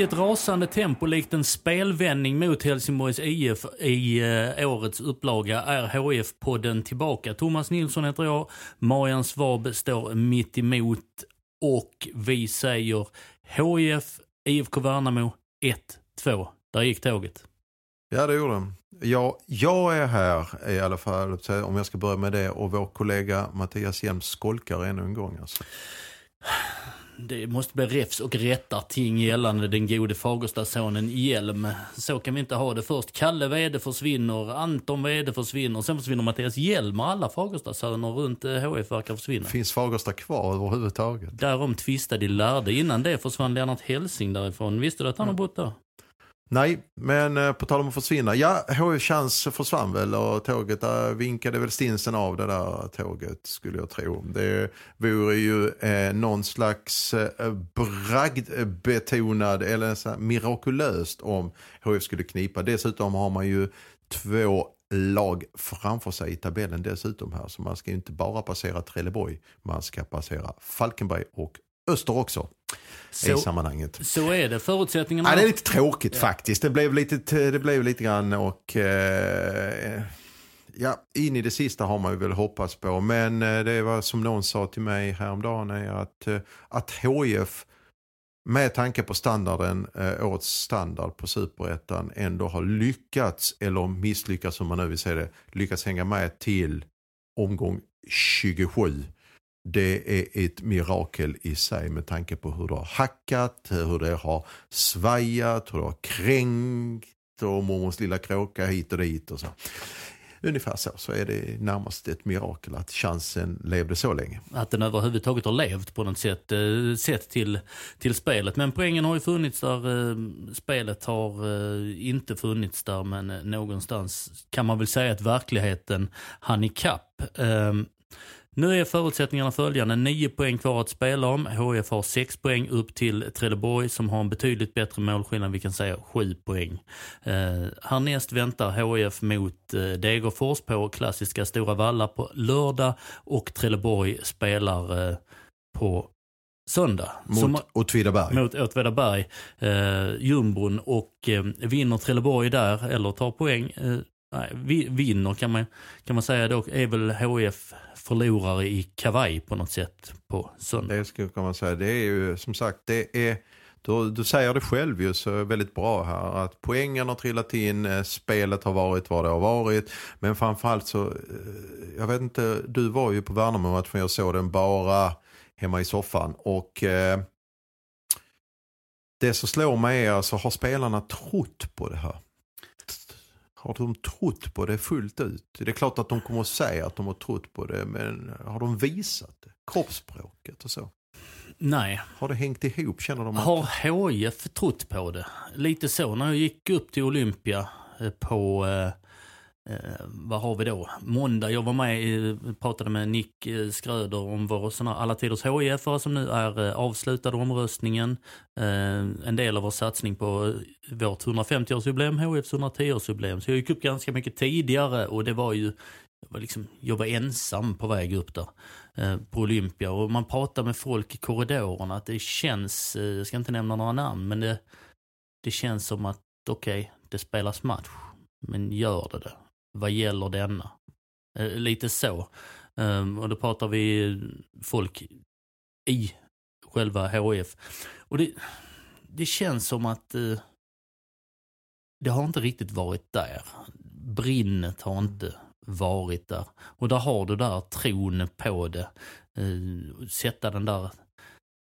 I ett rasande tempo likt en spelvändning mot Helsingborgs IF i eh, årets upplaga är HF-podden tillbaka. Thomas Nilsson heter jag, Marian Svab står mitt emot och vi säger HIF, IFK Värnamo 1-2. Där gick tåget. Ja, det gjorde den. Ja, jag är här i alla fall, om jag ska börja med det. Och vår kollega Mattias Hjelm skolkar ännu en gång. Alltså. Det måste bli räfs och rättarting gällande den gode Fagerstasonen Hjelm. Så kan vi inte ha det. Först Kalle Wede försvinner, Anton Wede försvinner, sen försvinner Mattias Hjelm och alla Fagerstasöner runt eh, HF verkar försvinna. Finns Fagersta kvar överhuvudtaget? Därom tvistade de lärde. Innan det försvann Lennart Helsing därifrån. Visste du att han har bott där? Nej, men eh, på tal om att försvinna. Ja, HF Chans försvann väl och tåget där vinkade väl stinsen av det där tåget skulle jag tro. Det vore ju eh, någon slags eh, bragdbetonad eller så här, mirakulöst om HF skulle knipa. Dessutom har man ju två lag framför sig i tabellen dessutom här. Så man ska ju inte bara passera Trelleborg, man ska passera Falkenberg och Öster också Så- i sammanhanget. Så är det. Förutsättningarna... Ja, det är lite tråkigt faktiskt. Det blev lite, det blev lite grann och eh, ja, in i det sista har man ju väl hoppats på. Men eh, det var som någon sa till mig häromdagen är att, eh, att HIF med tanke på standarden, eh, årets standard på superettan ändå har lyckats, eller misslyckats som man nu vill säga det, lyckats hänga med till omgång 27. Det är ett mirakel i sig med tanke på hur det har hackat, hur det har svajat, hur det har kränkt och mormors lilla kråka hit och dit och så. Ungefär så, så är det närmast ett mirakel att chansen levde så länge. att den överhuvudtaget har levt på något sätt, eh, sett till, till spelet. Men poängen har ju funnits där, eh, spelet har eh, inte funnits där, men eh, någonstans kan man väl säga att verkligheten hann ikapp. Ehm, nu är förutsättningarna följande. 9 poäng kvar att spela om. HF har 6 poäng upp till Trelleborg som har en betydligt bättre målskillnad. Vi kan säga 7 poäng. Eh, härnäst väntar HF mot eh, Degerfors på klassiska Stora Valla på lördag och Trelleborg spelar eh, på söndag. Mot Åtvidaberg. mot Åtvidaberg, eh, jumbon och eh, vinner Trelleborg där eller tar poäng. Eh, nej, vinner kan man, kan man säga då är väl HF förlorare i kavaj på något sätt på söndag. Det skulle kan man säga. Det är ju som sagt, det är, du, du säger det själv ju så väldigt bra här. Att poängen har trillat in, eh, spelet har varit vad det har varit. Men framförallt så, eh, jag vet inte, du var ju på Värnamo-matchen, jag såg den bara hemma i soffan. Och eh, det som slår mig är alltså, har spelarna trott på det här? Har de trott på det fullt ut? Det är klart att de kommer att säga att de har trott på det, men har de visat det? Kroppsspråket och så. Nej, Har det hängt ihop? Känner de att... har HIF trott på det? Lite så, när jag gick upp till Olympia eh, på, eh, eh, vad har vi då, måndag. Jag var med, och pratade med Nick eh, Skröder om vår sån här alla tiders HIF som nu är eh, avslutad omröstningen. Eh, en del av vår satsning på eh, vårt 150-årsjubileum, HIFs 110-årsjubileum. Så jag gick upp ganska mycket tidigare och det var ju jag var, liksom, jag var ensam på väg upp där eh, på Olympia och man pratar med folk i korridorerna att det känns, eh, jag ska inte nämna några namn, men det, det känns som att okej, det spelas match, men gör det det? Vad gäller denna? Eh, lite så. Ehm, och då pratar vi folk i själva HF. Och det, det känns som att eh, det har inte riktigt varit där. Brinnet har inte varit där. Och där har du där tron på det. Eh, sätta den där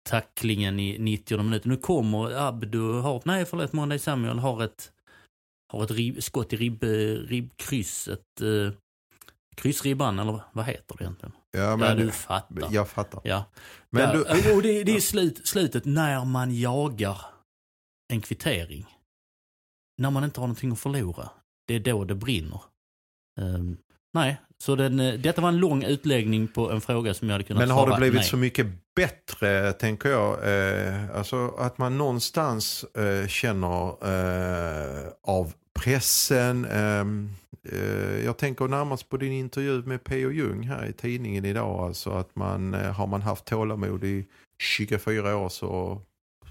tacklingen i 90 minuter. Nu kommer Abdu, har, nej förlåt, Monday Samuel har ett, har ett rib, skott i ribb, ribbkrysset. Eh, kryssribban, eller vad heter det egentligen? Ja, men, ja, du fattar. Jag fattar. Ja. Men ja, du, och det, det är slut, slutet när man jagar en kvittering. När man inte har någonting att förlora. Det är då det brinner. Um, nej, så den, eh, detta var en lång utläggning på en fråga som jag hade kunnat Men har det svara blivit nej. så mycket bättre, tänker jag? Eh, alltså att man någonstans eh, känner eh, av pressen. Ehm, eh, jag tänker närmast på din intervju med P.O. Jung här i tidningen idag. Alltså att man, eh, har man haft tålamod i 24 år så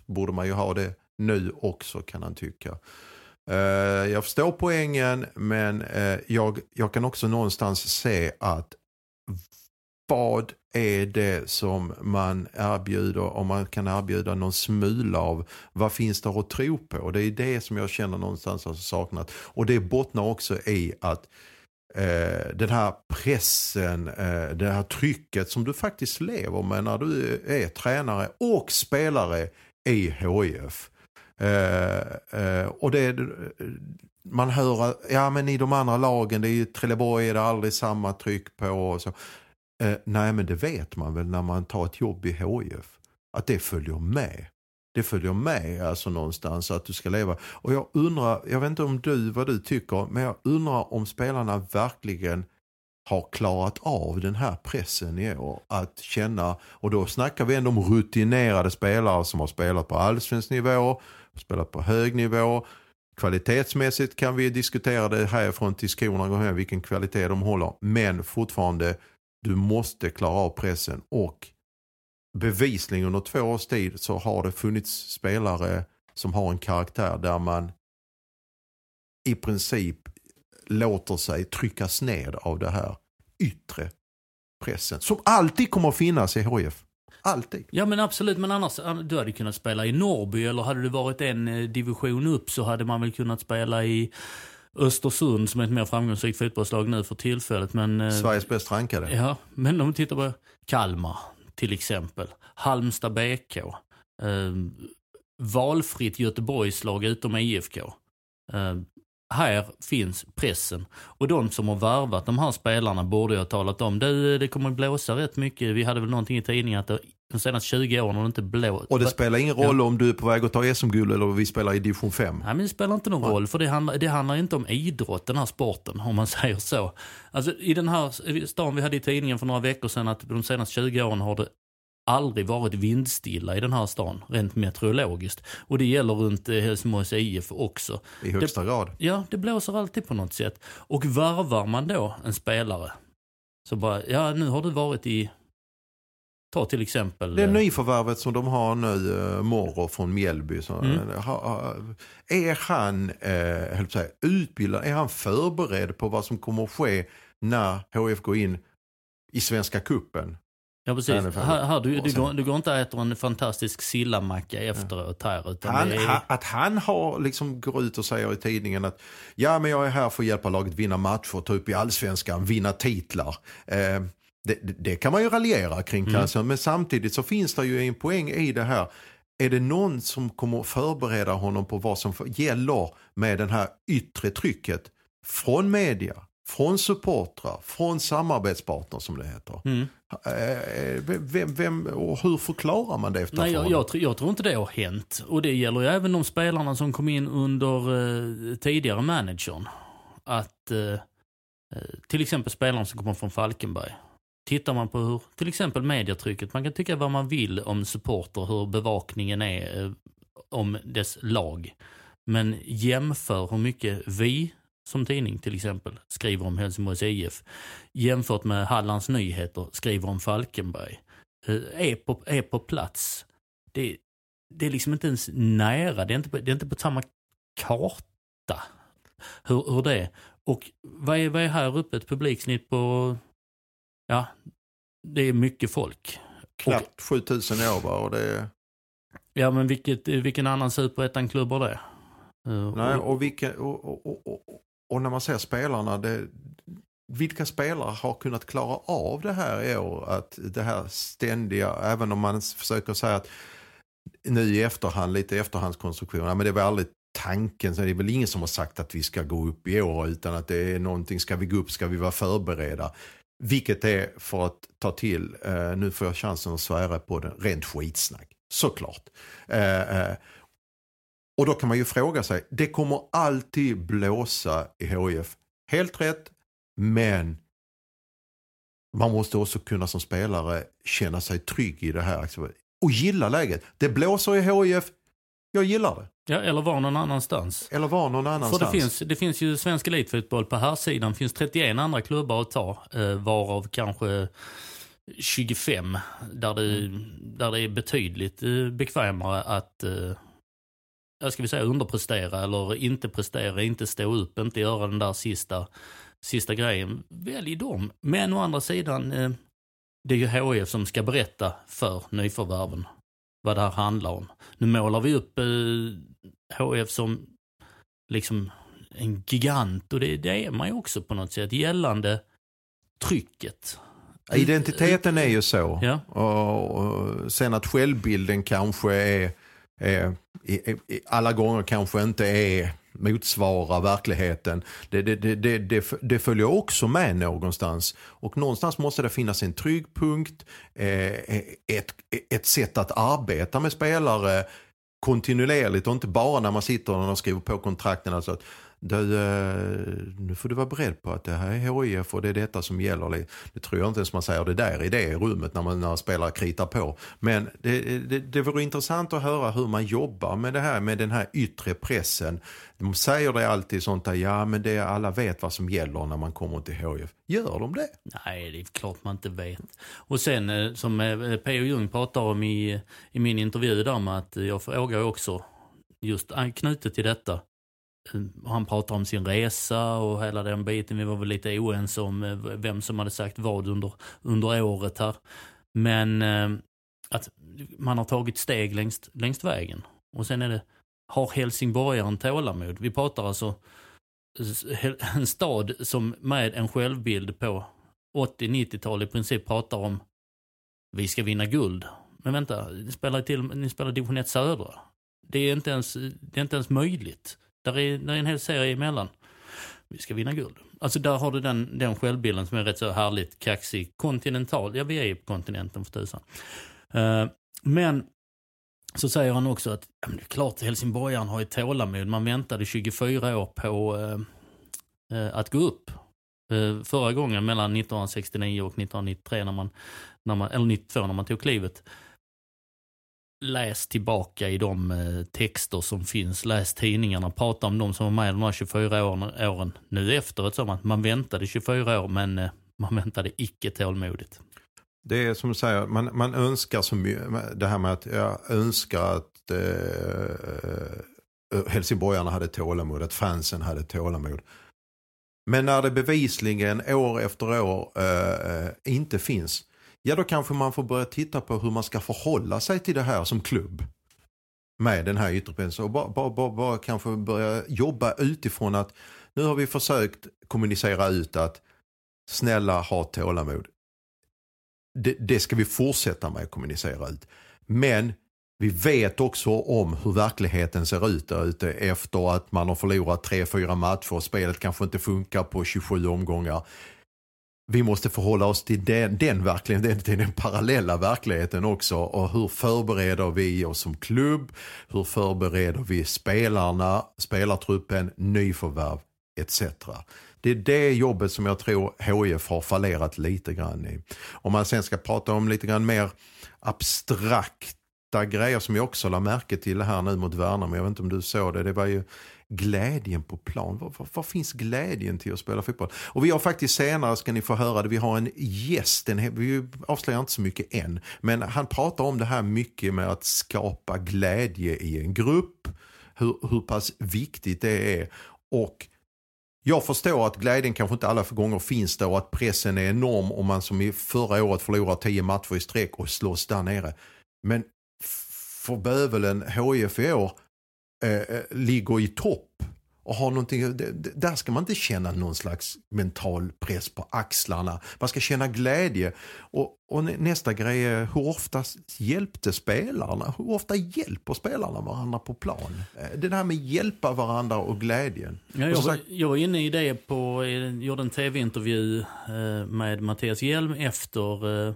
borde man ju ha det nu också kan han tycka. Eh, jag förstår poängen men jag, jag kan också någonstans se att vad är det som man erbjuder om man kan erbjuda någon smula av vad finns det att tro på? Det är det som jag känner någonstans har saknat. Och det bottnar också i att eh, den här pressen, eh, det här trycket som du faktiskt lever med när du är tränare och spelare i HIF. Eh, eh, och det man hör att ja, men i de andra lagen, det är ju, Trelleborg är det aldrig samma tryck på. Och så. Eh, nej men det vet man väl när man tar ett jobb i HIF. Att det följer med. Det följer med alltså någonstans att du ska leva. Och jag undrar, jag vet inte om du vad du tycker, men jag undrar om spelarna verkligen har klarat av den här pressen i år. Att känna, och då snackar vi ändå om rutinerade spelare som har spelat på allsvensk nivå, spelat på hög nivå. Kvalitetsmässigt kan vi diskutera det härifrån till skorna går hem vilken kvalitet de håller. Men fortfarande, du måste klara av pressen och bevisligen under två års tid så har det funnits spelare som har en karaktär där man i princip låter sig tryckas ned av det här yttre pressen. Som alltid kommer att finnas i HF. Alltid. Ja men absolut, men annars, du hade kunnat spela i Norrby eller hade du varit en eh, division upp så hade man väl kunnat spela i Östersund som är ett mer framgångsrikt fotbollslag nu för tillfället. Men, eh, Sveriges bäst rankade. Ja, men om vi tittar på Kalmar till exempel. Halmstad BK. Eh, valfritt Göteborgslag utom IFK. Eh, här finns pressen. Och de som har värvat de här spelarna borde ju ha talat om, du det kommer blåsa rätt mycket. Vi hade väl någonting i tidningen att det, de senaste 20 åren har det inte blåst. Och det spelar ingen roll om du är på väg att ta SM-guld eller vi spelar i division 5. Nej men det spelar inte någon Nej. roll för det handlar, det handlar inte om idrott den här sporten om man säger så. Alltså i den här stan vi hade i tidningen för några veckor sedan att de senaste 20 åren har det aldrig varit vindstilla i den här stan rent meteorologiskt. Och det gäller runt eh, Helsingborgs IF också. I högsta grad. Ja, det blåser alltid på något sätt. Och varvar man då en spelare så bara, ja nu har du varit i, ta till exempel. Det eh, nyförvärvet som de har nu, uh, Morro från Mjällby. Så, Mm. är han att säga, utbildad, är han förberedd på vad som kommer att ske när HF går in i Svenska Kuppen? Ja precis. Här, här, du, du, sen- går, du går inte och äter en fantastisk sillamacka efteråt här. Utan Han, är, att han har liksom går ut och säger i tidningen att ja men jag är här för att hjälpa laget vinna matcher, ta upp i allsvenskan, vinna titlar. Eh, det, det, kan man ju raljera kring Mm. kanske, men samtidigt så finns det ju en poäng i det här. Är det någon som kommer förbereda honom på vad som gäller med det här yttre trycket från media, från supportrar, från samarbetspartner som det heter. Mm. Eh, vem, vem, och hur förklarar man det efter Nej, jag, jag, tror- jag tror inte det har hänt. Och det gäller ju även de spelarna som kom in under eh, tidigare managern. Att eh, eh, till exempel spelarna som kommer från Falkenberg. Tittar man på hur, till exempel mediatrycket, man kan tycka vad man vill om supporter, hur bevakningen är eh, om dess lag. Men jämför hur mycket vi som tidning till exempel skriver om Helsingborgs IF jämfört med Hallands Nyheter skriver om Falkenberg. eh, Är på, är på plats. Det, det är liksom inte ens nära, det är inte på, det är inte på samma karta hur, hur det är. Och vad är, vad är här uppe? Ett publiksnitt på, ja, det är mycket folk. Knappt 7000 år va? Och det är... Ja men vilket, vilken annan superettan-klubb har det? Eh, Nej, och- och, vilka, och, och, och, och, när man ser spelarna, det, vilka spelare har kunnat klara av det här i år? Att det här ständiga, även om man försöker säga att nu i efterhand, lite efterhandskonstruktion, men det var aldrig tanken, så det är väl ingen som har sagt att vi ska gå upp i år utan att det är någonting, ska vi gå upp ska vi vara förberedda. Vilket är, för att ta till, eh, nu får jag chansen att svära på det, rent skitsnack. Såklart. Eh, eh, och då kan man ju fråga sig, det kommer alltid blåsa i HIF. Helt rätt, men man måste också kunna som spelare känna sig trygg i det här. Och gilla läget. Det blåser i HIF, jag gillar det. Ja, eller var någon annanstans. Eller var någon annanstans. För det finns, det finns ju svensk elitfotboll på här sidan. Det finns 31 andra klubbar att ta, eh, varav kanske 25 där det, där det är betydligt eh, bekvämare att eh, ska vi säga underprestera eller inte prestera, inte stå upp, inte göra den där sista, sista grejen. Välj dem. Men å andra sidan, eh, det är ju HIF som ska berätta för nyförvärven vad det här handlar om. Nu målar vi upp HIF som liksom en gigant och det, det är man ju också på något sätt gällande trycket. Identiteten är ju så. Ja. Och sen att självbilden kanske är, Eh, alla gånger kanske inte är motsvarar verkligheten. Det, det, det, det, det, följer också med någonstans. Och någonstans måste det finnas en trygg punkt, eh, eh, ett, ett sätt att arbeta med spelare kontinuerligt och inte bara när man sitter och skriver på kontrakten. Alltså att du, eh, nu får du vara beredd på att det här är HIF och det är detta som gäller. Det tror jag inte ens man säger det där i det rummet när man när spelare kritar på. Men det, det, det vore intressant att höra hur man jobbar med det här med den här yttre pressen. De säger det alltid sånt där, ja men det, alla vet vad som gäller när man kommer till HIF. Gör de det? Nej, det är klart man inte vet. Och sen eh, som eh, P.O. Jung pratar om i, i min intervju där med att jag frågar också just knutet till detta Eh, han pratar om sin resa och hela den biten. Vi var väl lite oense om eh, vem som hade sagt vad under, under året här. Men eh, att man har tagit steg längst, längst vägen. Och sen är det, har helsingborgaren tålamod? Vi pratar alltså en stad som med en självbild på 80-90-tal i princip pratar om vi ska vinna guld. Men vänta, ni spelar, till, ni spelar division 1 södra. Det är inte ens, det är inte ens möjligt. Där är, där är en hel serie emellan. Vi ska vinna guld. Alltså där har du den, den självbilden som är rätt så härligt kaxig. Kontinental, ja vi är ju på kontinenten för tusan. Uh, men så säger han också att ja, det är klart helsingborgaren har ju tålamod. Man väntade 24 år på uh, uh, att gå upp. förra gången mellan 1969 och 1993 när man, när man, eller 92 när man tog klivet läs tillbaka i de eh, texter som finns, läs tidningarna, prata om de som var med de här 24 åren, åren nu efteråt. Som att man väntade 24 år men eh, man väntade icke tålmodigt. Det är som du säger, man, man önskar så mycket, det här med att jag önskar att eh, eh, helsingborgarna hade tålamod, att fansen hade tålamod. Men när det bevisligen år efter år eh, inte finns, ja då kanske man får börja titta på hur man ska förhålla sig till det här som klubb. Med den här yttre och bara, bara, bara, bara kanske börja jobba utifrån att nu har vi försökt kommunicera ut att snälla ha tålamod. Det, det ska vi fortsätta med att kommunicera ut. Men vi vet också om hur verkligheten ser ut där ute efter att man har förlorat 3-4 matcher och spelet kanske inte funkar på 27 omgångar vi måste förhålla oss till den, den verkligheten, till den parallella verkligheten också. Och hur förbereder vi oss som klubb? Hur förbereder vi spelarna, spelartruppen, nyförvärv etc. Det är det jobbet som jag tror HIF har fallerat lite grann i. Om man sen ska prata om lite grann mer abstrakta grejer som jag också la märke till här nu mot Värnamo. Jag vet inte om du såg det. Det var ju glädjen på plan. Var, var, var, finns glädjen till att spela fotboll? Och vi har faktiskt senare, ska ni få höra det, vi har en gäst, en, vi avslöjar inte så mycket än, men han pratar om det här mycket med att skapa glädje i en grupp, hur, hur pass viktigt det är och jag förstår att glädjen kanske inte alla gånger finns där och att pressen är enorm om man som i förra året förlorar tio matcher i sträck och slåss där nere. Men för bövelen HIF i år Eh, eh, ligger i topp och har någonting, där ska man inte känna någon slags mental press på axlarna. Man ska känna glädje. Och, och nä- nästa grej är hur ofta hjälpte spelarna? Hur ofta hjälper spelarna varandra på plan? Eh, Det där med hjälpa varandra och glädjen. Ja, jag, var, jag var inne i det på, jag gjorde en tv-intervju eh, med Mattias Hjelm efter, eh,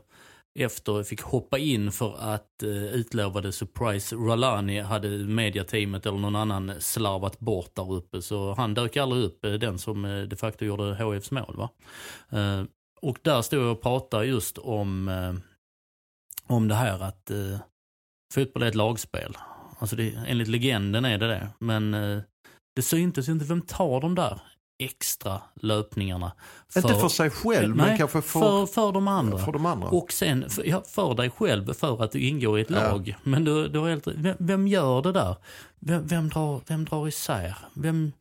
efter fick hoppa in för att eh, utlovade Surprise Ralani hade mediateamet eller någon annan slarvat bort där uppe. Så han dök aldrig upp, eh, den som eh, de facto gjorde HFs mål. Va? Eh, och där stod jag och pratade just om, eh, om det här att eh, fotboll är ett lagspel. Alltså det, enligt legenden är det det. Men eh, det syntes inte vem tar de där extra löpningarna. Inte för sig själv, Nej, men kanske för, för, för de andra. för de andra. Och sen för, ja, för dig själv för att du ingår i ett Ja. lag. Men du, du har helt, vem, vem gör det där? Vem, vem, drar, vem drar isär? Vem,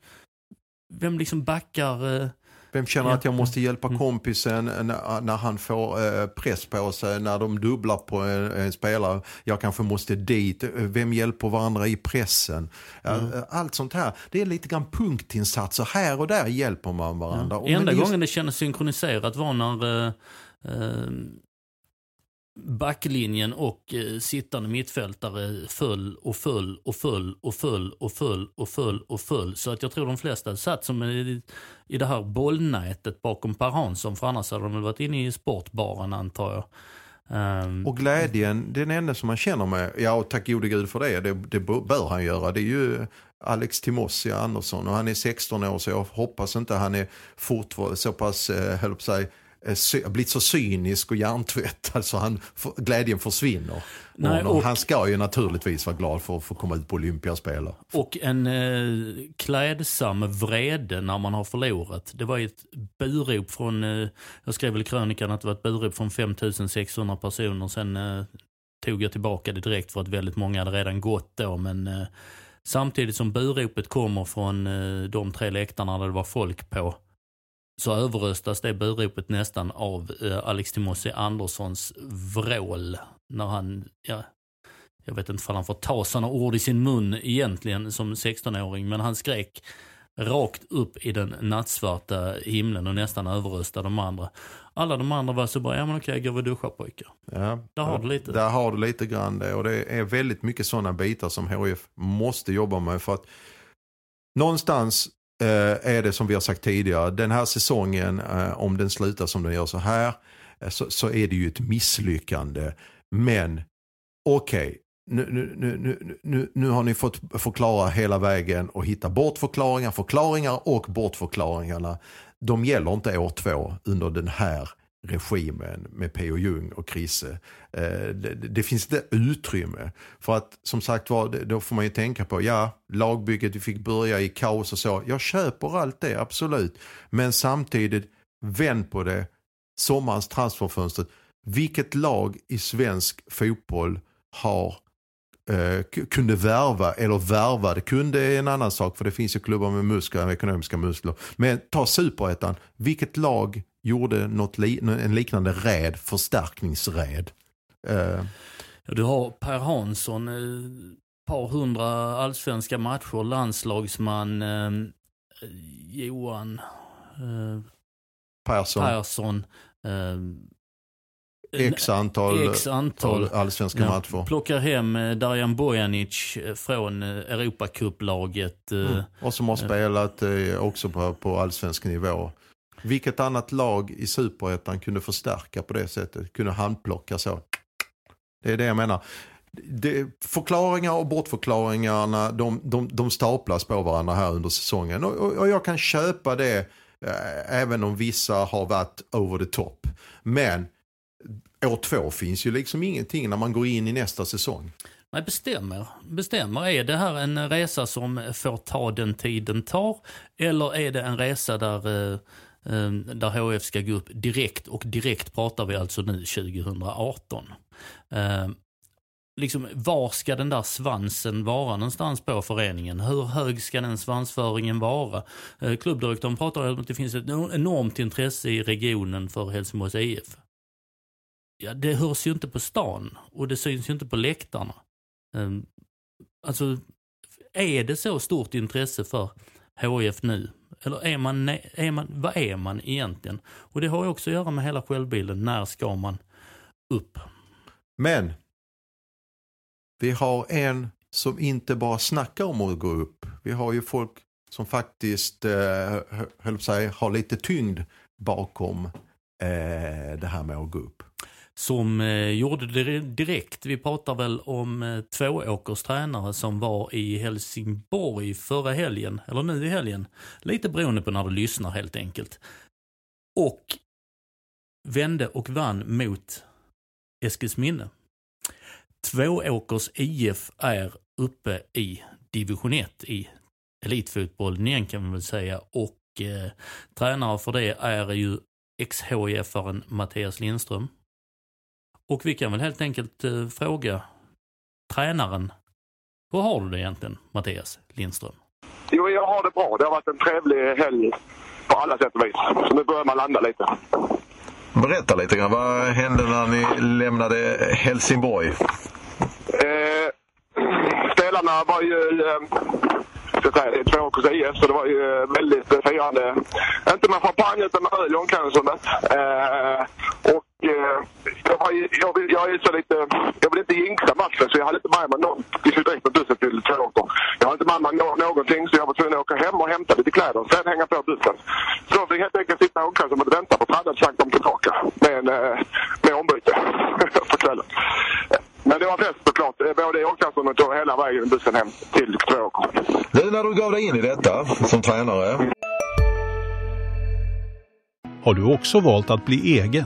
vem liksom backar? Vem känner Ja. att jag måste hjälpa Mm. kompisen när, när han får eh, press på sig, när de dubblar på en, en spelare. Jag kanske måste dit. Vem hjälper varandra i pressen? Ja, Mm. Allt sånt här. Det är lite grann punktinsatser. Här och där hjälper man varandra. Och- Enda just- gången det kändes synkroniserat var när eh, eh, backlinjen och eh, sittande mittfältare föll och föll och föll och föll och föll och föll och föll. Så att jag tror de flesta satt som i, i det här bollnätet bakom Per Hansson. För annars hade de väl varit inne i sportbaren antar jag. Ehm, och glädjen, den enda som man känner med, ja och tack gode gud för det, det, det bör han göra. Det är ju Alex Timossi Andersson och han är 16 år så jag hoppas inte han är fortfarande så pass, eh, höll på att eh, sy- blivit så cynisk och hjärntvättad så han, glädjen försvinner. Nej, och, han ska ju naturligtvis vara glad för att få komma ut på Olympiaspel. Och en eh, klädsam vrede när man har förlorat. Det var ett burop från, eh, jag skrev väl i krönikan att det var ett burop från 5600 personer. Sen eh, tog jag tillbaka det direkt för att väldigt många hade redan gått då. Men eh, samtidigt som buropet kommer från eh, de tre läktarna där det var folk på så överröstas det buropet nästan av eh, Alex Timossi Anderssons vrål när han, ja, jag vet inte om han får ta sådana ord i sin mun egentligen som 16-åring, men han skrek rakt upp i den nattsvarta himlen och nästan överröstade de andra. Alla de andra var så bara, ja men okej, gå och duscha pojkar. Ja, Där har du lite. Där har du lite grann det och det är väldigt mycket sådana bitar som HF måste jobba med för att någonstans Eh, är det som vi har sagt tidigare, den här säsongen eh, om den slutar som den gör så här eh, så, så är det ju ett misslyckande. Men okej, okay, nu, nu, nu, nu, nu har ni fått förklara hela vägen och hitta bortförklaringar, förklaringar och bortförklaringarna. De gäller inte år två under den här regimen med P.O. Jung och Krisse. Eh, det, det finns inte utrymme. För att som sagt var, då får man ju tänka på, ja, lagbygget, vi fick börja i kaos och så. Jag köper allt det, absolut. Men samtidigt, vänd på det, sommarens transferfönster. Vilket lag i svensk fotboll har eh, kunde värva eller värvade, kunde är en annan sak för det finns ju klubbar med muskler, ekonomiska muskler. Men ta superettan, vilket lag gjorde något li- en liknande räd, förstärkningsräd? Eh, Du har Per Hansson, eh, par hundra allsvenska matcher, landslagsman, eh, Johan eh, Persson, Persson. Eh, x antal, X antal. allsvenska Ja, matcher. Plockar hem eh, Darjan Bojanic från Europacuplaget. Mm. Och som har spelat också på, på allsvensk nivå. Vilket annat lag i superettan kunde förstärka på det sättet? Kunde handplocka så? Det är det jag menar. Det, förklaringar och bortförklaringarna de, de, de staplas på varandra här under säsongen. Och, och, och jag kan köpa det eh, även om vissa har varit over the top. Men år två finns ju liksom ingenting när man går in i nästa säsong. Nej, bestämmer. Bestämmer. Är det här en resa som får ta den tid den tar? Eller är det en resa där, eh, eh, Ehm, där HF ska gå upp direkt? Och direkt pratar vi alltså nu 2018. Ehm, liksom, var ska den där svansen vara någonstans på föreningen? Hur hög ska den svansföringen vara? Ehm, klubbdirektören pratar om att det finns ett enormt intresse i regionen för Helsingborgs IF. Ja, det hörs ju inte på stan och det syns ju inte på läktarna. Alltså, är det så stort intresse för HIF nu? Eller är man, är man, vad är man egentligen? Och det har ju också att göra med hela självbilden. När ska man upp? Men vi har en som inte bara snackar om att gå upp. Vi har ju folk som faktiskt eh, höll sig, har lite tyngd bakom eh, det här med att gå upp. Som eh, gjorde det direkt. Vi pratar väl om eh, tvååkers tränare som var i Helsingborg förra helgen, eller nu i helgen. Lite beroende på när du lyssnar helt enkelt. Och vände och vann mot Eskilsminne. Tvååkers IF är uppe i division 1 i elitfotbollen igen kan man väl säga och eh, tränare för det är ju ex-HIF-aren Mattias Lindström. Och vi kan väl helt enkelt eh, fråga tränaren, hur har du det egentligen Mattias Lindström? Jo, jag har det bra. Det har varit en trevlig helg på alla sätt och vis. Så nu börjar man landa lite. Berätta lite grann. Vad hände när ni lämnade Helsingborg? Eh, spelarna var ju... Eh, det är två IF, så det var ju väldigt firande. Inte med champagne utan med öl i omklädningsrummet. Eh, och eh, jag, var, jag, vill, jag är så lite... Jag vill inte jinxa matchen, så jag hade inte med mig någon. Vi direkt bussen till Tvååker. Jag hade inte med mig någonting, så jag var tvungen att åka hem och hämta lite kläder. Sen hänga på bussen. Så fick helt enkelt sitta i omklädningsrummet och vänta på att sagt dem tillbaka med, en, med ombyte på kvällen. Men det var fest såklart. Både i omklädningsrummet och hela vägen bussen hem till Tvååker. Nu när du gav dig in i detta som tränare. Har du också valt att bli egen?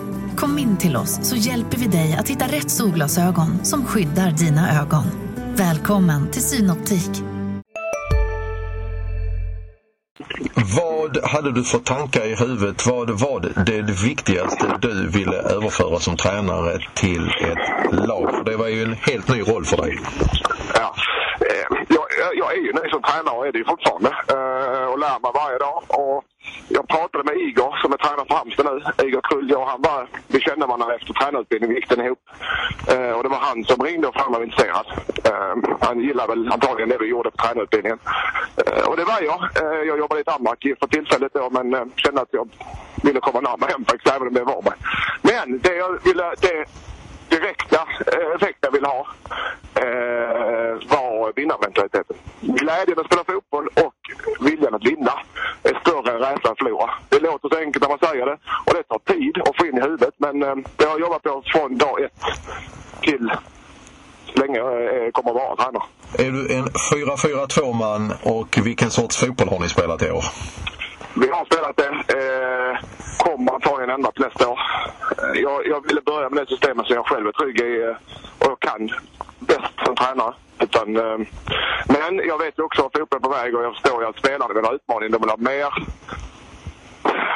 Kom in till oss så hjälper vi dig att hitta rätt solglasögon som skyddar dina ögon. Välkommen till Synoptik. Vad hade du för tankar i huvudet? Vad var det viktigaste du ville överföra som tränare till ett lag? Det var ju en helt ny roll för dig. Ja. Jag, jag är ju ny som tränare och är det ju fortfarande. Och lär mig varje dag. Och jag pratade med Igor som är tränare för Halmstad nu. Igor Krull och han var, vi kände varandra efter tränarutbildningen, vi gick den ihop. Eh, och det var han som ringde och frågade om jag var intresserad. Eh, han gillade väl antagligen det vi gjorde på tränarutbildningen. Eh, och det var jag. Eh, jag jobbade i Danmark för tillfället då men eh, kände att jag ville komma närmare hem faktiskt, även om det var mig. Men det jag ville, det direkta eh, effekt jag ville ha eh, var vinnarmentaliteten. Glädjen att spela fotboll och viljan att vinna är större än rädslan att förlora. Det låter så enkelt när man säger det och det tar tid att få in i huvudet men eh, det har jag jobbat på från dag ett till så länge jag eh, kommer att vara tränare. Är du en 4-4-2 man och vilken sorts fotboll har ni spelat i år? Vi har spelat det. Eh, kommer antagligen ändra till nästa år. Eh, jag, jag ville börja med det systemet som jag själv är trygg i eh, och jag kan bäst som tränare. Utan, eh, men jag vet ju också att fotbollen är på väg och jag förstår ju att spelarna vill ha utmaning. De vill ha mer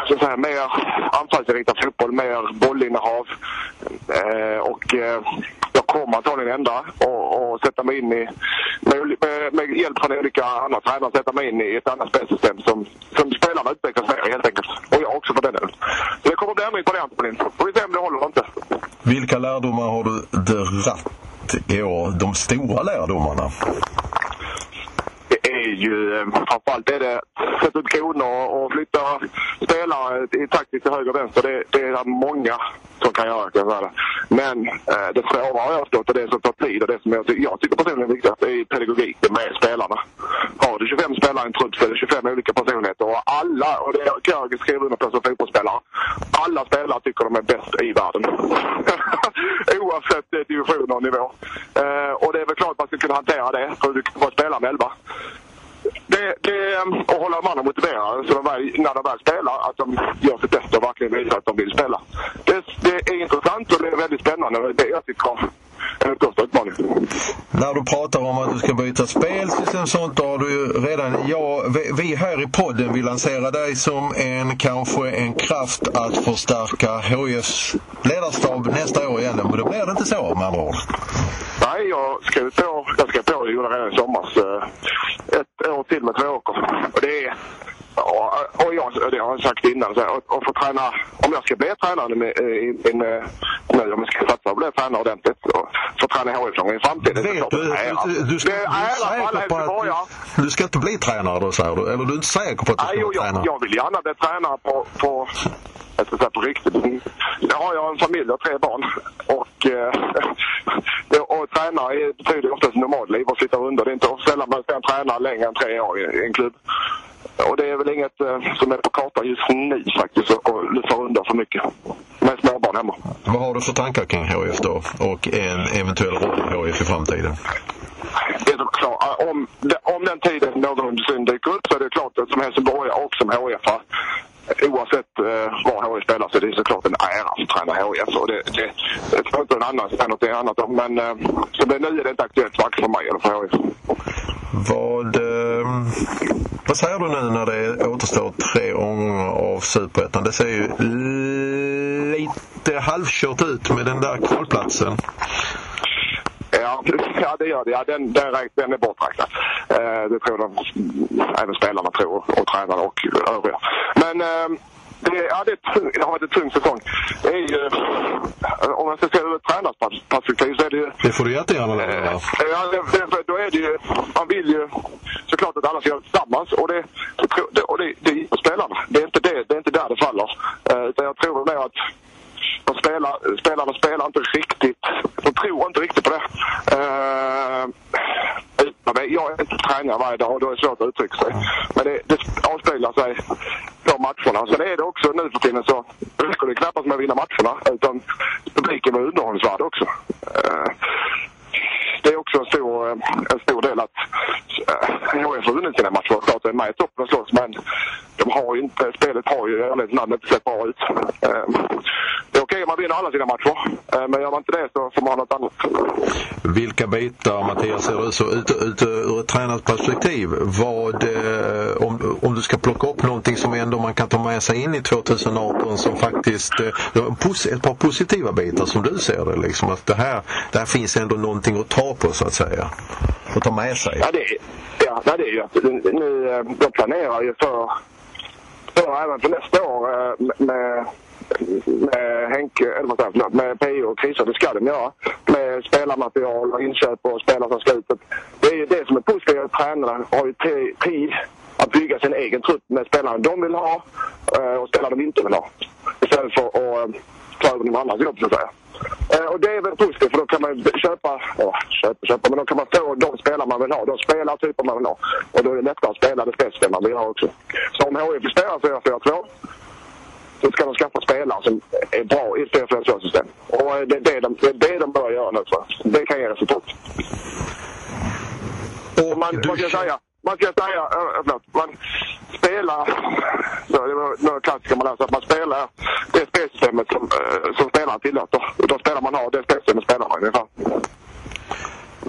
så att säga, mer anfallsinriktad fotboll, mer bollinnehav. Eh, och eh, kommer antagligen hända och, och sätta mig in i, med, med, med, hjälp från olika andra tränare, sätta mig in i ett annat spelsystem som, som spelarna utvecklas mer helt enkelt. Och jag också för den delen. Så det kommer att bli ändring på det Antonin. Får vi se om det håller eller inte. Vilka lärdomar har du dratt i år? De stora lärdomarna? Ju eh, framförallt är det sätta upp kronor och flytta spelare i taktiskt till höger och vänster. Det, det är många som kan göra kan jag säga. Men eh, det svåra har jag stått och det som tar tid och det som jag, jag tycker personligen är viktigast är pedagogiken med spelarna. Har du 25 spelare i en trupp så är det 25 olika personligheter och alla, och det kan jag skriva under på som fotbollsspelare, alla spelare tycker de är bäst i världen. Oavsett division och nivå. Eh, och det är väl klart att man ska kunna hantera det, för du kan bara spela med elva det, det, ehm, och hålla de andra motiverade så de väl, när de väl spelar att de gör sitt bästa och verkligen visar att de vill spela. Det, det är intressant och det är väldigt spännande. Det är jag tycker om den största utmaningen. När du pratar om att du ska byta spelsystem och sånt, då har du ju redan... Ja, vi- här i podden vill lansera dig som en kanske en kraft att förstärka HIFs ledarstab nästa år igen. Men då blir det inte så med andra ord. Nej, jag skrev på, jag skrev på det redan i somras. eh, Ett år till med Tvååker. Och det är... Och, och jag, det har jag sagt innan, så här, och, och få träna, om jag ska bli tränare med, i, i, med, nu, om jag ska satsa på bli tränare ordentligt och få träna HIF-lag i framtiden. det Vet klart du, det du, du, ska, Det är ära för alla helsingborgare. du, ska inte bli tränare då säger du? Eller du är inte säker på att du Nej, ska jo, bli jag, tränare? jag vill gärna bli tränare på, på, jag ska säga på riktigt. Jag har jag en familj och tre barn. Och, eh, det- och träna är- betyder oftast normalliv och sitta under. Det är inte sällan man ska en tränare längre än tre år i, i en klubb. Och det är väl inget eh, som är på kartan just nu faktiskt, att lyfta under för mycket. Med småbarn hemma. Vad har du för tankar kring HIF då? Och en eventuell roll i HIF i framtiden? Det är klart, eh, om, om den tiden någonsin dyker upp så är det klart att som Helsingborgare och som HIF Oavsett eh, var HIF spelar så är det såklart en ära att träna HIF. Och det, det, inte någon annan säger något annat om. Men eh, som det är nu är det inte aktuellt varken för mig eller för HIF. Vad, eh, vad säger du nu när det återstår tre omgångar av Superettan? Det ser ju lite halvkört ut med den där kvalplatsen. Ja, ja det gör det. Ja, den, den, den är borträknad. Eh, det tror de, även spelarna tror och tränarna och övriga. Men eh, det, ja, det, det har varit en tung säsong. Det är ju, om jag ska se det ur ett tränarperspektiv så är det ju Det får du jättegärna göra. Eh, Ja, det, då är det ju, man vill ju såklart att alla ska göra det tillsammans och det, det, det, och det, det är på spelarna. Det är inte, det, det är inte där det faller. Eh, utan jag tror nog att de spelar, spelarna spelar inte riktigt, de tror inte riktigt på det. Eh, jag är inte tränare varje dag och då är det svårt att uttrycka sig. Men det, det avspeglar sig på matcherna. Sen är det också nu för tiden så räcker det knappast med att vinna matcherna utan publiken var underhållningsvärd också. Eh, det är också en stor, eh, en stor del att eh, HIF har vunnit sina matcher. Klart det är med i toppen och slåss men de har ju inte, spelet har ju i ärlighetens namn inte sett bra ut. Ehm, det är okej om man vinner alla sina matcher eh, men gör man inte det så får man ha något annat. Vilka bitar, Mattias, ser du så ut, ut, ur ett tränarperspektiv? Vad, om, om du ska plocka upp någonting som ändå man kan ta med sig in i 2018 som faktiskt, ett par positiva bitar som du ser det liksom. Att det här, det här finns ändå någonting att ta på så att säga. Och ta med sig. Ja, det är, ja, det är ju att nu, eh, de planerar ju för, för även för nästa år eh, med, med Henke, eller vad säger jag, med PO och Christer, det ska de göra. Med spelarmaterial och inköp och spelare som ska ut. Det är ju det som är positivt, att tränarna har ju tid att bygga sin egen trupp med spelarna de vill ha eh, och spelare de inte vill ha. Istället för att ta över någon annans jobb så att säga. Eh, Och det är väl positivt för då kan man köpa, ja, köpa, köpa, men då kan man få de spelare man vill ha, de spelartyper man vill ha. Och då är det lättare att spela det spelare man vill ha också. Så om HIF spelar 4-4-2 så ska de skaffa spelare som är bra i ett 4-4-2-system. Och eh, det är det de, det är det de bör göra nu tror jag. Det kan ge resultat. Och Man, du man känner- säga, man ska säga, eh, eh, äh, förlåt, man spelar, det var några klassiker man läser, att man spelar det spelsystemet som, eh, som spelaren tillåter. Utan spelar man har det spelsystemet spelar man ungefär.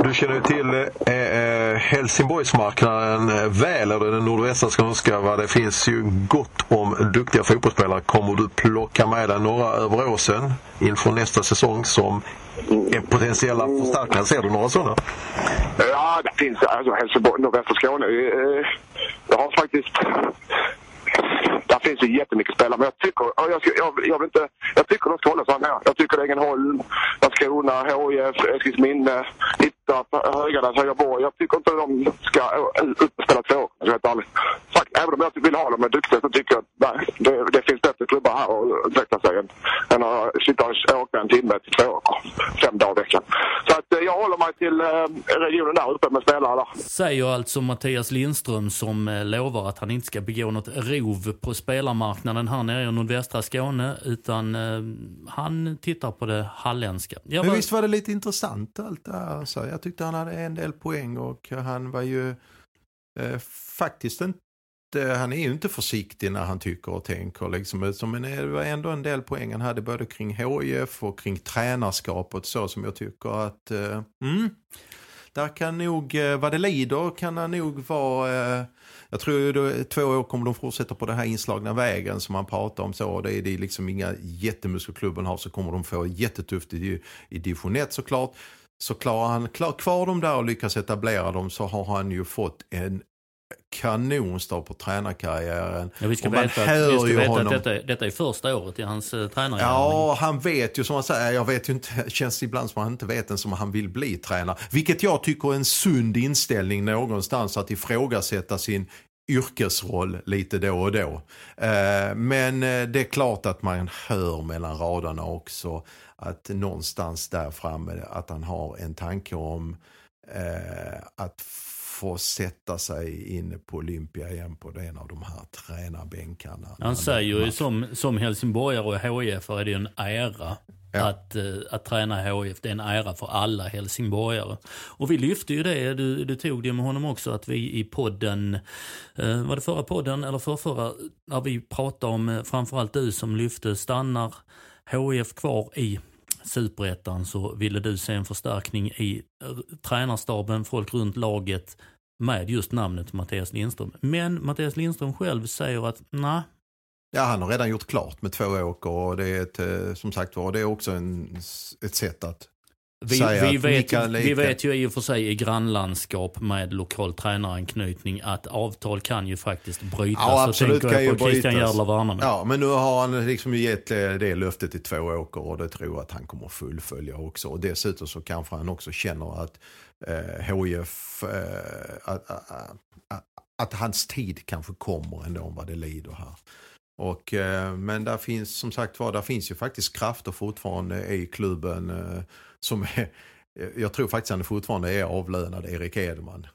Du känner ju till eh, eh Helsingborgsmarknaden eh, väl, eller den nordvästra skånska. Va? Det finns ju gott om duktiga fotbollsspelare. Kommer du plocka med dig några över åsen inför nästa säsong som är potentiella förstärkningar? Ser du några sådana? Ja, det finns alltså Helsingborg, nordvästra Skåne. Eh, Jag har faktiskt... Där finns ju jättemycket spelare, men jag tycker, jag, ska- jag, jag, vill inte, jag tycker de ska hålla sig här. Jag tycker Ängelholm, Landskrona, HIF, Eskilsminne, Hittarp, Höganäs, Högaborg. Jag tycker inte de ska eh, upp och spela två år, jag helt. Fakt, även om jag vill ha dem är duktiga så tycker jag att nej, det, det finns bättre klubbar här att utveckla sig än, än att sitta och åka en timme till två år, fem dagar i veckan. Så att eh, jag håller mig till eh, regionen där uppe med spelare där. Säger alltså Mattias Lindström som eh, lovar att han inte ska begå något rov på spelarmarknaden här nere i nordvästra Skåne utan eh, han tittar på det halländska. Jag Men var- visst var det lite intressant allt det här. Så jag tyckte han hade en del poäng och han var ju eh, faktiskt inte Eh, han är ju inte försiktig när han tycker och tänker. Liksom. Men det var ändå en del poäng han hade både kring HIF och kring tränarskapet så som jag tycker att eh, mm, där kan nog, eh, vad det lider kan han nog vara, eh, jag tror ju då, två år kommer de fortsätta på den här inslagna vägen som man pratar om så. Det är, det är liksom inga jättemuskelklubben har så kommer de få jättetufft i, i division 1 såklart. Så klarar han klar, kvar dem där och lyckas etablera dem så har han ju fått en kanonstart på tränarkarriären. Ja, vi ska Och man veta, att, hör vi ska ju veta honom- att detta, detta är första året i hans uh, tränare. Ja, han vet ju som han säger, jag vet ju inte, känns ibland som han inte vet ens om han vill bli tränare. Vilket jag tycker är en sund inställning någonstans att ifrågasätta sin yrkesroll lite då och då. Eh, Men eh, det är klart att man hör mellan raderna också att någonstans där framme att han har en tanke om eh, att få sätta sig inne på Olympia igen på en av de här tränarbänkarna. Han säger ju som, som helsingborgare och HIF är det en ära Ja. att, eh, att träna HIF. Det är en ära för alla helsingborgare. Och vi lyfte ju det, du, du tog det med honom också, att vi i podden, eh, var det förra podden eller förrförra, när vi pratade om, eh, framförallt du som lyfte, stannar HIF kvar i superettan så ville du se en förstärkning i tränarstaben, folk runt laget med just namnet Mattias Lindström. Men Mattias Lindström själv säger att nej, Ja, han har redan gjort klart med två åker och det är ett, eh, som sagt var, det är också en, ett sätt att vi, vi, vet, vi vet ju i och för sig i grannlandskap med lokal tränaranknytning att avtal kan ju faktiskt brytas. Ja, Så absolut tänker kan ju Christian brytas. Värnamo. Ja, men nu har han liksom gett eh, det löftet i två åker och det tror jag att han kommer fullfölja också. Och dessutom så kanske han också känner att eh, HIF, eh, att, att, att, att hans tid kanske kommer ändå vad det lider här. Och, eh, men där finns som sagt var, där finns ju faktiskt krafter fortfarande i klubben eh, som är, eh, jag tror faktiskt han fortfarande är avlönad Erik Edman.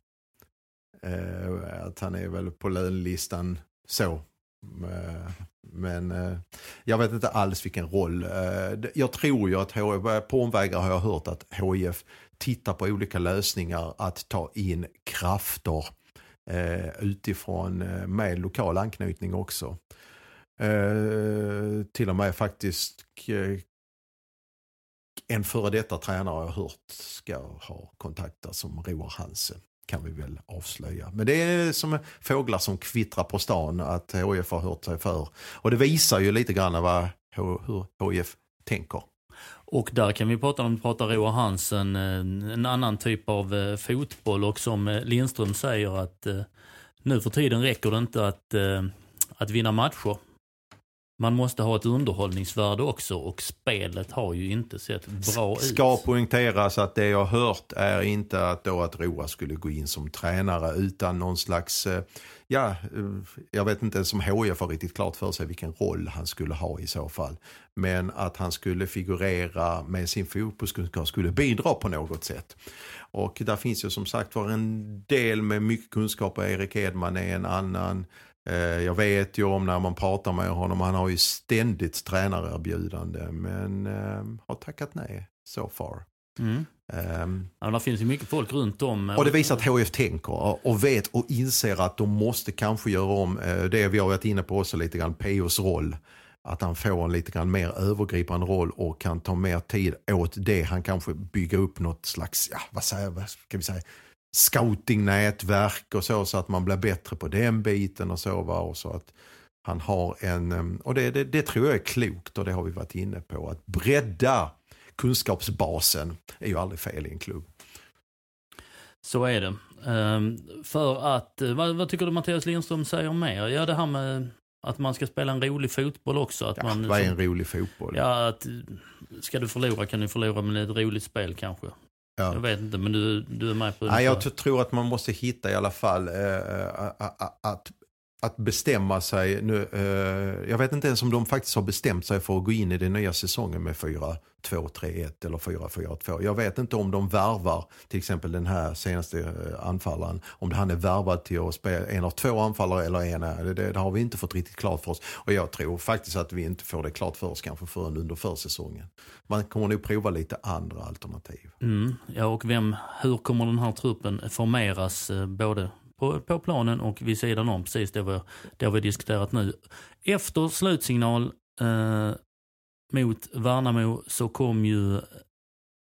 Eh, att han är väl på lönlistan så. Eh, men eh, jag vet inte alls vilken roll. Jag tror ju att HIF, på omvägar har jag hört att HIF tittar på olika lösningar att ta in krafter utifrån med lokal anknytning också. Till och med faktiskt en före detta tränare har jag hört ska ha kontaktats som Roar Hansen. Kan vi väl avslöja. Men det är som fåglar som kvittrar på stan att HIF har hört sig för. Och det visar ju lite grann vad, hur HIF tänker. Och där kan vi prata om, pratar Roar Hansen, eh, en annan typ av eh, fotboll och som eh, Lindström säger att nu för tiden räcker det inte att, att vinna matcher. Man måste ha ett underhållningsvärde också och spelet har ju inte sett bra ut. Ska poängteras att det jag hört är inte att, då att Roa skulle gå in som tränare utan någon slags, eh, ja, eh, jag vet inte ens om HIF har riktigt klart för sig vilken roll han skulle ha i så fall. Men att han skulle figurera med sin fotbollskunskap, skulle bidra på något sätt. Och där finns ju som sagt var en del med mycket kunskap och Erik Edman är en annan. Eh, Jag vet ju om när man pratar med honom, han har ju ständigt tränarerbjudande men eh, har tackat nej so far. Mm. Ehm, Ja, där finns ju mycket folk runt om. och det visar att HF tänker och- vet och inser att de måste kanske göra om eh, det vi har varit inne på också lite grann, POs roll. Att han får en lite grann mer övergripande roll och kan ta mer tid åt det. Han kanske bygga upp något slags, ja vad säger vad ska vi säga, scoutingnätverk och så så att man blir bättre på den biten och så va. Och så att han har en, och det, det, det tror jag är klokt och det har vi varit inne på. Att bredda kunskapsbasen är ju aldrig fel i en klubb. Så är det. För att, eh, vad, vad tycker du Mattias Lindström säger mer? Ja, det här med att man ska spela en rolig fotboll också. Att Ja, man, vad är en rolig fotboll? Ja, att eh, ska du förlora kan du förlora med ett roligt spel kanske. Ja. Jag vet inte, men du, du är med på Nej, jag ungefär. t- tror att man måste hitta i alla fall eh, a- att, att bestämma sig. Nu, eh, jag vet inte ens om de faktiskt har bestämt sig för att gå in i den nya säsongen med 4-2-3-1 eller 4-4-2. Jag vet inte om de värvar till exempel den här senaste eh, anfallaren. Om han är värvad till att spela en av två anfallare eller en. Det, det, det har vi inte fått riktigt klart för oss. Och jag tror faktiskt att vi inte får det klart för oss kanske förrän under försäsongen. Man kommer nog prova lite andra alternativ. Mm, ja, och vem, hur kommer den här truppen formeras eh, både på, på planen och vid sidan om, precis det vi, det har vi diskuterat nu. Efter slutsignal eh, mot Värnamo så kom ju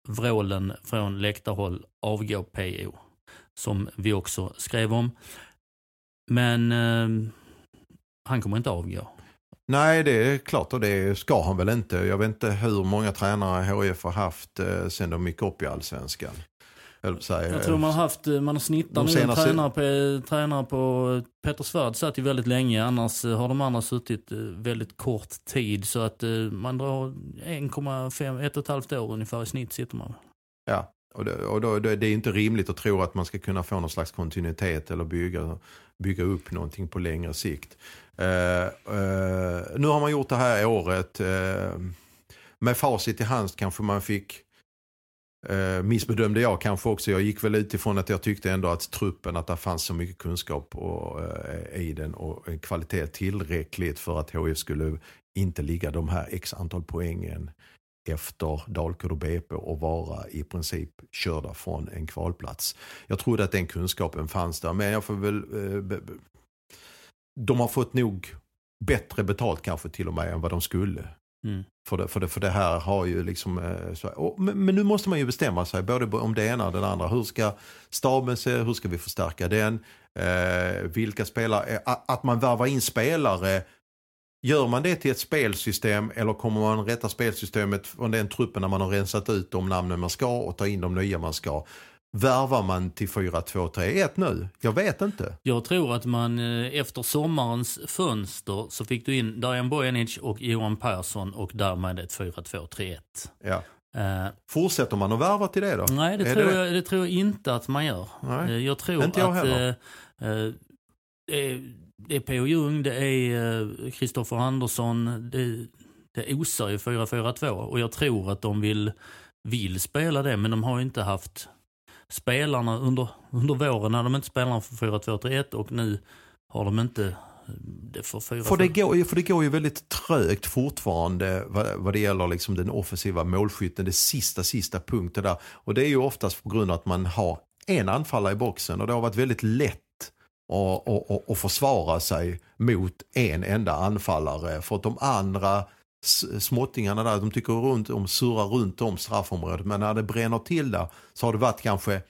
vrålen från läktarhåll avgå PO, som vi också skrev om. Men eh, han kommer inte avgå. Nej, det är klart och det ska han väl inte. Jag vet inte hur många tränare HIF har haft eh, sen de gick upp i allsvenskan. Jag, jag tror man har haft, eh, man har snittat nu senaste... tränare på, tränare på Petter Svärd satt ju väldigt länge, annars eh, har de andra suttit eh, väldigt kort tid. Så att man drar 1,5, ett och ett halvt år ungefär i snitt sitter man. Ja, och, det, och då, det är inte rimligt att tro att man ska kunna få någon slags kontinuitet eller bygga, bygga upp någonting på längre sikt. Uh, uh, nu har man gjort det här året. Uh, med facit i hand kanske man fick Eh, missbedömde jag kanske också. Jag gick väl utifrån att jag tyckte ändå att truppen, att det fanns så mycket kunskap och, eh, i den och en kvalitet tillräckligt för att HF skulle inte ligga de här x antal poängen efter Dalkurd och BP och vara i princip körda från en kvalplats. Jag trodde att den kunskapen fanns där men jag får väl eh, de har fått nog bättre betalt kanske till och med än vad de skulle. Mm. För, det, för, det, för det här har ju liksom, eh, så, och, men, men, nu måste man ju bestämma sig både om det ena och det andra. Hur ska staben se, hur ska vi förstärka den? Eh, vilka spelare, eh, att man värvar in spelare Gör man det till ett spelsystem eller kommer man rätta spelsystemet från den truppen när man har rensat ut de namnen man ska och ta in de nya man ska? Värvar man till 4-2-3-1 nu? Jag vet inte. Jag tror att man eh, efter sommarens fönster så fick du in Dajan Bojanic och Johan Persson och därmed ett 4-2-3-1. Ja. Uh, Fortsätter man att värva till det då? Nej, det, tror, det? Jag, det tror jag inte att man gör. Nej, uh, jag tror inte jag att heller. Uh, det är P.O. Jung, det är Kristoffer Andersson, det, det osar ju 4-4-2 och jag tror att de vill, vill spela det men de har inte haft spelarna under, under våren när de inte spelar för 4-2-3-1 och nu har de inte eh, det för, 4 för, det går, för det går ju väldigt trögt fortfarande vad, vad det gäller liksom den offensiva målskytten, det sista, sista punkten där. Och det är ju oftast på grund av att man har en anfallare i boxen och det har varit väldigt lätt att, att, att försvara sig mot en enda anfallare. För att de andra småttingarna där, de tycker runt om, surrar runt om straffområdet. Men när det bränner till där så har det varit kanske,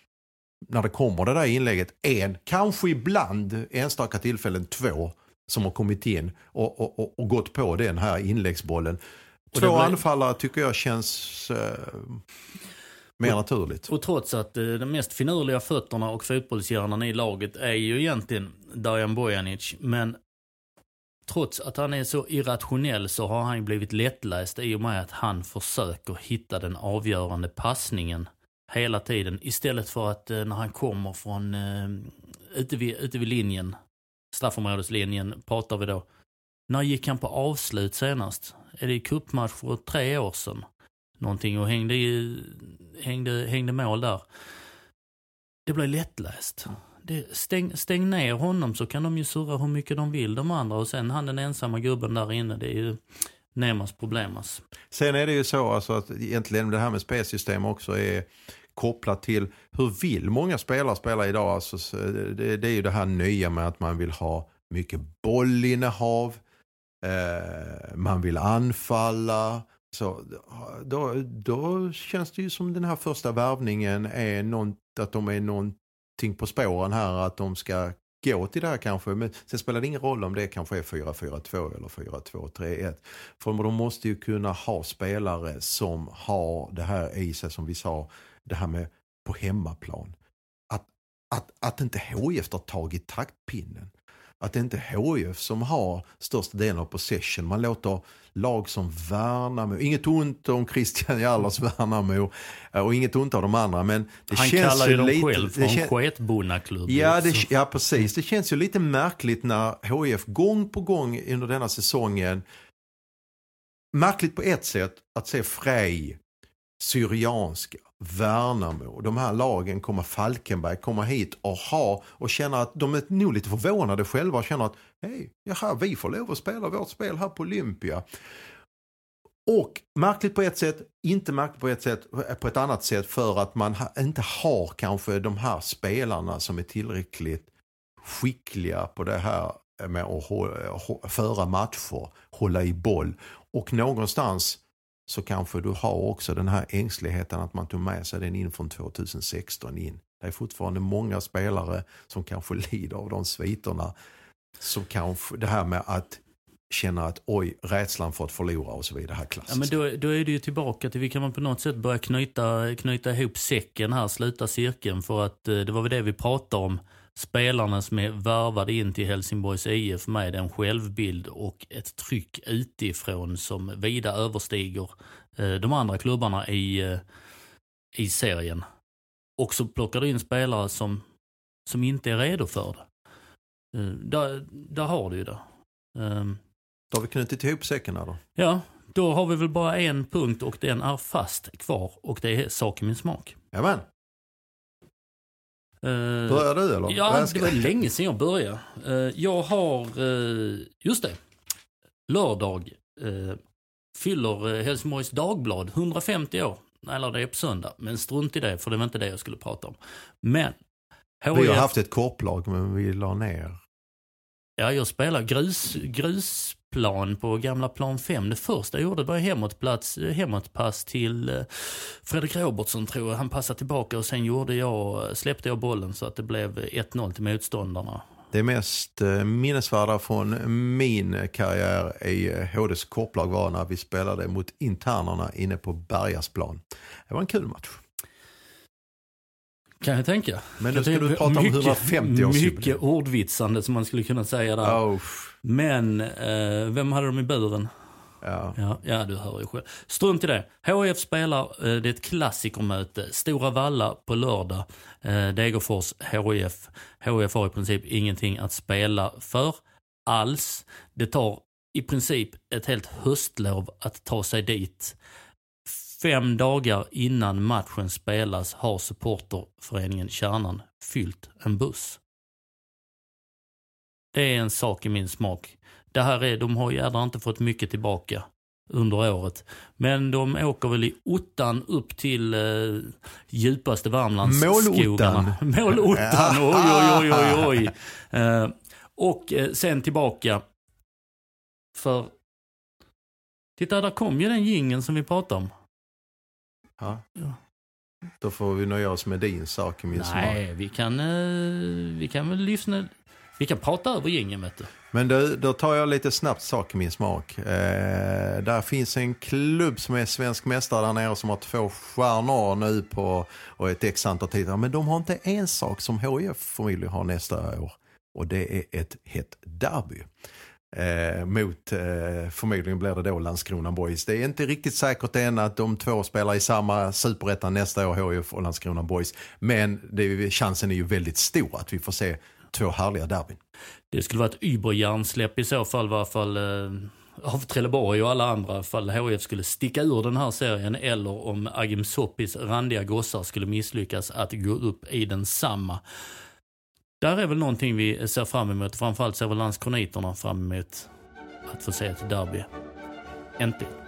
när det kommer det där inlägget, en, kanske ibland enstaka tillfällen två som har kommit in och, och, och, och gått på den här inläggsbollen. Två blir... anfallare tycker jag känns eh, mer naturligt. Och trots att eh, de mest finurliga fötterna och fotbollshjärnan i laget är ju egentligen Dajan Bojanic. Men trots att han är så irrationell så har han blivit lättläst i och med att han försöker hitta den avgörande passningen hela tiden. Istället för att eh, när han kommer från eh, ute, vid, ute vid linjen, straffområdeslinjen pratar vi då. När gick han på avslut senast? Är det i cupmatch för tre år sedan? Någonting och hängde, hängde, hängde mål där. Det blev lättläst det, stäng, stäng ner honom så kan de ju surra hur mycket de vill de andra och sen han den ensamma gubben där inne, det är ju Nemas problemas. Alltså. Sen är det ju så alltså att egentligen det här med spelsystem också är kopplat till hur vill många spelare spela idag. Alltså, det, det är ju det här nya med att man vill ha mycket bollinnehav, eh, man vill anfalla. Så då, då känns det ju som den här första värvningen är någon, att de är någon någonting på spåren här att de ska gå till det här kanske. Men sen spelar det ingen roll om det kanske är 4-4-2 eller 4-2-3-1. För de måste ju kunna ha spelare som har det här i sig som vi sa, det här med på hemmaplan. Att, att, att inte HIF tar tag i taktpinnen att det inte är HIF som har största delen av possession. Man låter lag som Värnamo, inget ont om Christian Jallers Värnamo eh, och inget ont av de andra men det Han känns kallar ju dem lite, själv för en sketbonnaklubb. Ja, det, ja precis, det känns ju lite märkligt när HIF gång på gång under denna säsongen Märkligt på ett sätt att se Frej, Syrianska, Värnamo, de här lagen kommer Falkenberg komma hit och ha och känna att de är nog lite förvånade själva och känner att hej, jaha, vi får lov att spela vårt spel här på Olympia. Och märkligt på ett sätt, inte märkligt på ett, sätt, på ett annat sätt för att man inte har kanske de här spelarna som är tillräckligt skickliga på det här med att föra matcher, hålla i boll. Och någonstans så kanske du har också den här ängsligheten att man tog med sig den in från 2016 in. Det är fortfarande många spelare som kanske lider av de sviterna. Som kanske, det här med att känna att oj, rädslan för att förlora och så vidare. Här Ja, men då, då är det ju tillbaka till, vi kan väl på något sätt börja knyta, knyta ihop säcken här, sluta cirkeln. För att eh, det var väl det vi pratade om. Spelarna som är värvade in till Helsingborgs IF med en självbild och ett tryck utifrån som vida överstiger eh, de andra klubbarna i, eh, i serien. Och så plockar du in spelare som, som inte är redo för det. Eh, där, där har du ju det. Ehm, Då har vi knutit ihop säcken här då. Ja, då har vi väl bara en punkt och den är fast kvar och det är sak i min smak. Jajamän, Uh, börjar du eller? Ja, det var länge sedan jag började. Eh, jag har, eh, just det, lördag uh, fyller eh, Helsingborgs Dagblad 150 år. Eller det är på söndag, men strunt i det för det var inte det jag skulle prata om. Men, Vi har haft ett korplag men vi la ner. Ja, jag spelar grus, grusplan på gamla plan 5. Det första jag gjorde var hemåtplats, hemåtpass till eh, Fredrik Robertsson tror jag. Han passade tillbaka och sen gjorde jag, släppte jag bollen så att det blev 1-0 till motståndarna. Det mest eh, minnesvärda från min karriär i eh, HDs korplag var när vi spelade mot internerna inne på Bergasplan. Det var en kul match. Kan jag tänka. Men nu ska du prata om mycket- 150 års Mycket ordvitsande som man skulle kunna säga där. Oh, Men, eh, vem hade de i buren? ja. Ja, ja, du hör ju själv. Strunt i det. HIF spelar, eh, det är ett klassikermöte. Stora Valla på lördag. Eh, Degerfors, HIF. HIF har i princip ingenting att spela för alls. Det tar i princip ett helt höstlov att ta sig dit. Fem dagar innan matchen spelas har supporterföreningen Kärnan fyllt en buss. Det är en sak i min smak. Det här är, de har jädrar inte fått mycket tillbaka under året. Men de åker väl i ottan upp till eh, djupaste Värmlandsskogarna. Målottan, oj oj oj oj oj. Eh, och eh, sen tillbaka för... Titta, där kom ju den gingen som vi pratade om. Ja. Ja. Då får vi nöja oss med din sak i min smak. Nej, vi kan, eh, vi kan väl lyssna. Vi kan prata över gängen. vet du. Men du, då tar jag lite snabbt sak i min smak. Eh, där finns en klubb som är svensk mästare där nere som har två stjärnor nu på och ett x antal titlar. Men de har inte en sak som HIF förmodligen har nästa år. Och det är ett hett derby. Eh, mot, eh, förmodligen blir det då Landskrona Boys. Det är inte riktigt säkert än att de två spelar i samma superettan nästa år, HIF och Landskrona Boys. Men det chansen är ju väldigt stor att vi får se två härliga derbyn. Det skulle vara ett überhjärnsläpp i så fall, i varje fall eh, av Trelleborg och alla andra, fall HIF skulle sticka ur den här serien eller om Agim Soppis randiga gossar skulle misslyckas att gå upp i den samma. Där är väl någonting vi ser fram emot, framförallt ser väl Landskroniterna fram emot att få se ett derby. Äntligen.